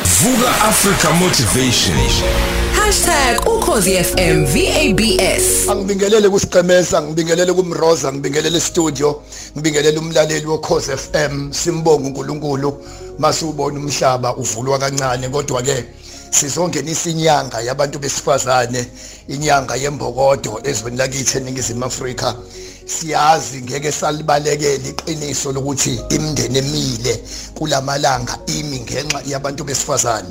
Vuka Africa Motivation. #ukhozifm VABS Angibingelele kusiqemeza ngibingelele kumroza ngibingelele studio ngibingelele umlaleli wokhoze FM simbonga uNkulunkulu. Masubona umhlaba uvulwa kancane kodwa ke sizongenisa inyanga yabantu besifazane inyanga yembokodo ezweni lakithi eningizimu Afrika. Siyazi ngeke salibalekele iqiniso lokuthi imindeni emile kulamalanga imi ngenxa yabantu besifazane.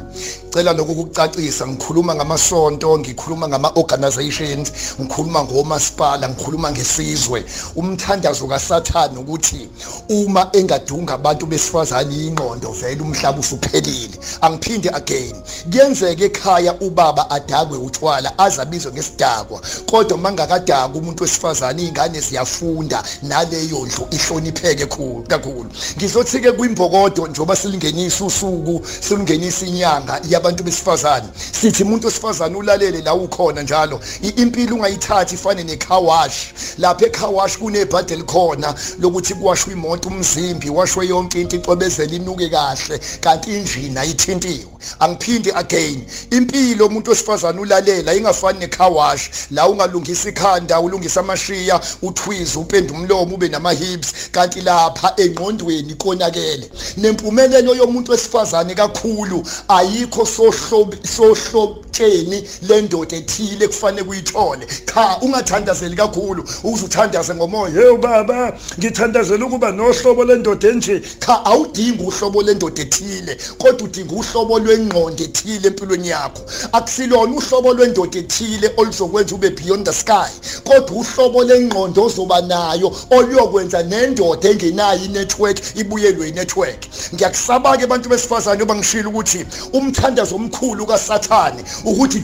Cela lokhu ukucacisa ngikhuluma ngamasonto ngikhuluma ngama organizations ngikhuluma ngomasipala ngikhuluma ngesizwe. Umthandazo kaSathane ukuthi uma engadunga abantu besifazane ingqondo vele umhlaba usuphelile. Angiphinde again kuyenzeka ekhaya ubaba adakwe utshwala azabizwe ngesidakwa. Kodwa mangakadaka umuntu wesifazane izingane ziyafunda naleyo ndlu ihlonipheke kakhulu. Ngizothi ke kwimbokodo njoba silingenisa usuku silingenisa inyanga yabantu besifazane sithi umuntu wesifazane ulalele la ukhona njalo impilo ungayithathi ifane necar wash. Lapha ecar wash kunebhadi elikhona lokuthi kuwashwe imoto umzimbi washwe yonke into icwebezela inuke kahle kanti injini ayithintiwe angiphindi again impilo umuntu wesifazane ulalela ingafani necar wash. La ungalungisa ikhanda ulungisa amashiya uthwiza upenda umlomo ube nama hips kanti lapha engqondweni konakele. Nempumelelo yomuntu wesifazane kakhulu ayikho sohlobo sohlobtsheni lendoda ethile kufanele kuyithole cha ungathandazeli kakhulu uzuthandaze ngomoya. Hey baba ngithandazela ukuba nohlobo lendoda enje. Cha awudingi uhlobo lendoda ethile kodwa udinga uhlobo lwengqondo ethile empilweni yakho. Akusilona uhlobo lwendoda ethile oluzokwenza ube beyond the sky kodwa uhlobo lengqondo ozoba nayo. Oluyokwenza nendoda engenayo inetwork ibuyelwe inetwork. Ngiyakusaba ke abantu besifazane oba ngishilo ukuthi umthandazo omkhulu kaSathane ukuthi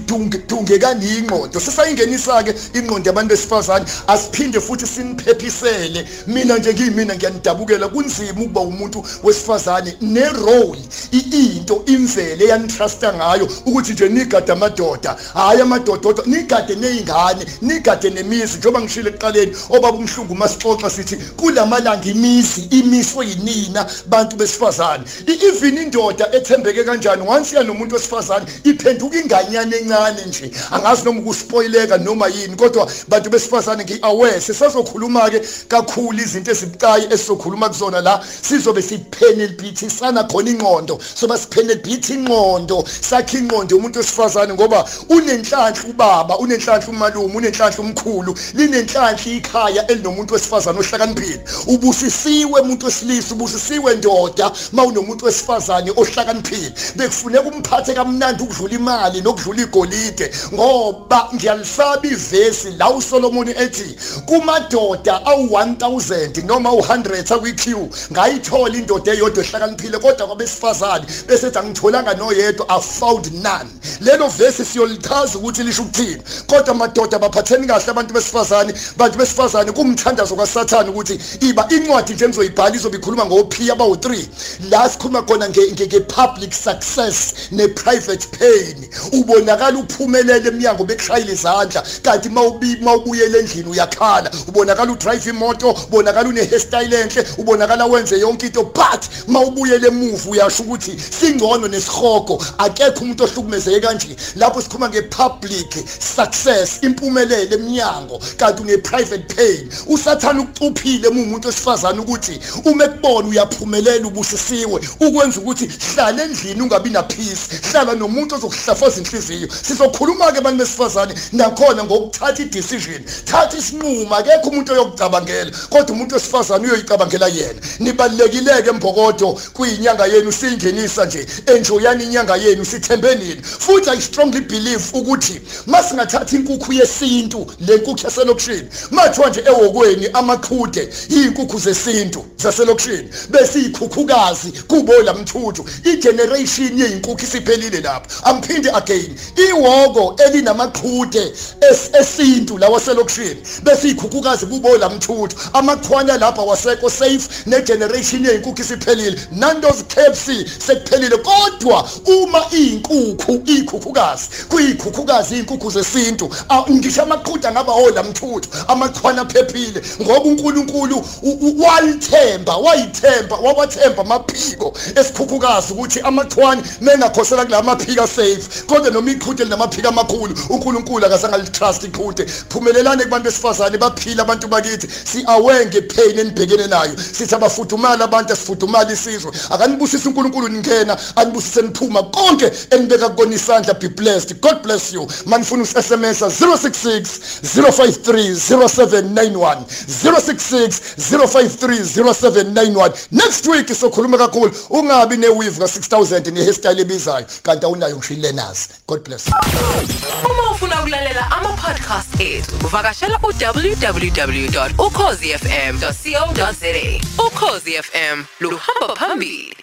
dungekani ingqondo. Sesayingenisa ke ingqondo yabantu besifazane asiphinde futhi siniphepisele mina nje ngiyimina ngiyanidabukela kunzima ukuba umuntu wesifazane nerole into imvele eyanitrusta ngayo ukuthi nje nigade amadoda. Hayi amadoda kodwa nigade nezingane nigade nemizi. Njengoba ngishilo ekuqaleni obaba umhlungu masixoxa sithi kulamalanga imizi imiswe yinina bantu besifazane. Even indoda ethembeke kanjani? Once yanomuntu wesifazane iphenduka inganyane encane nje. Angazi noma ukuspoileka noma yini kodwa bantu besifazane ngiaware. Sesazokhuluma ke kakhulu izinto ezibucayi esizokhuluma kuzona la. Sizobe sipenelbithisana khona ingqondo. Soba sipenelbith ingqondo sakhe ingqondo umuntu wesifazane ngoba unenhlanhla ubaba unenhlanhla umalume unenhlanhla umkhulu linenhlanhla ikhaya elinomuntu wesifazane ohlakaniphile. Ubusisiwe umuntu wesilisa ubusisiwe ndoda mawunomuntu wesifazane ohlakaniphile. Bekufuneka umphathe kamnandi ukudlula imali nokudlula igolide ngoba ngiyalisaba ivesi la uSolomon ethi kumadoda awu1000 noma u100 akwiQ ngayithola indoda eyodwa ehlakaniphile kodwa kwabesifazane besethi angitholanga noyedwa i found none. Lelo vesi siyolichaza ukuthi lisho ukuthini. Kodwa amadoda baphatheni kahle abantu besifazane bantu besifazane kumthandazo kaSathane ukuthi iba incwadi nje engizoyibhala izobe ikhuluma ngophi abawu3 la sikhuluma khona nge public success ne private pain. Ubonakala uphumelele eminyango bekushayila izandla kanti mawubi mawubuyela endlini uyakhala. Ubonakala udrive imoto ubonakala une hairstyle enhle ubonakala wenze yonke into but mawubuyela emuva uyasho ukuthi singcono nesihogo akekho umuntu ohlukumezeke kanje. Lapho sikhuluma ngepublic success impumelelo eminyango kanti une private pain usathana ukucuphile umuntu wesifazana ukuthi uma ekubona uyaphumelela ubusisiwe ukwenza ukuthi hlala endlini ungabi na peace hlala nomuntu ozokuhlafaza inhliziyo. Sizokhuluma ke abantu besifazane nakhona ngokuthatha idecision. Thatha isinqumo akekho umuntu oyokucabangela kodwa umuntu wesifazane uyoyicabangela yena. Nibalekileke embokodo kuyinyanga yenu siyingenisa nje. Enjoyani inyanga yenu sithembenini futhi i strongly believe ukuthi masingathatha inkukhu yesintu le nkukhu yaselokishini mathiwa nje ewokweni amaqhude iyinkukhu zesintu zaselokishini bese iyikhukhukazi kubo lamthuthu. Igeneration yeyinkukhu isiphelile lapho angiphinde again iwoko elinamaqhude esintu lawa selokishini bese iyikhukhukazi kubo lamthuthu. Amaqhwana lapha waseko safe negeneration yeyinkukhu isiphelile. Nandos KFC sekuphelile kodwa uma iyinkukhu iyikhukhukazi kuyikhukhukazi iyinkukhu zesintu ngisho amaqhude angaba olamthuthu. Amaqhwana phephile ngoba uNkulunkulu walithemba wayithemba wawathemba amaphiko esikhukhu ikakhulukazi ukuthi amathwani mengakhosela kula maphika safe kodwa noma iqhuthe linamaphika amakhulu uNkulunkulu akasangaltrust iqhuthe. Phumelelane kubantu besifazane baphila abantu bakithi si aware ngepain enibhekene nayo sithi abafudumala abantu asifudumala isizwe. Akanibusisa uNkulunkulu ningena anibusise niphuma konke enibeka kukona isandla be blessed. God bless you. Manifuna uSMS 066 053 0791 066 053 0791 next week sokhuluma kakhulu. Ungabi neweave ka6000 nehairstyle ebizayo. Kanti awunayo ngisho ilearners. God bless. Uma ufuna ukulalela ama-podcast ethu uvakashela u-www.ukhozifm.co.za ukhozi FM luhamba phambili.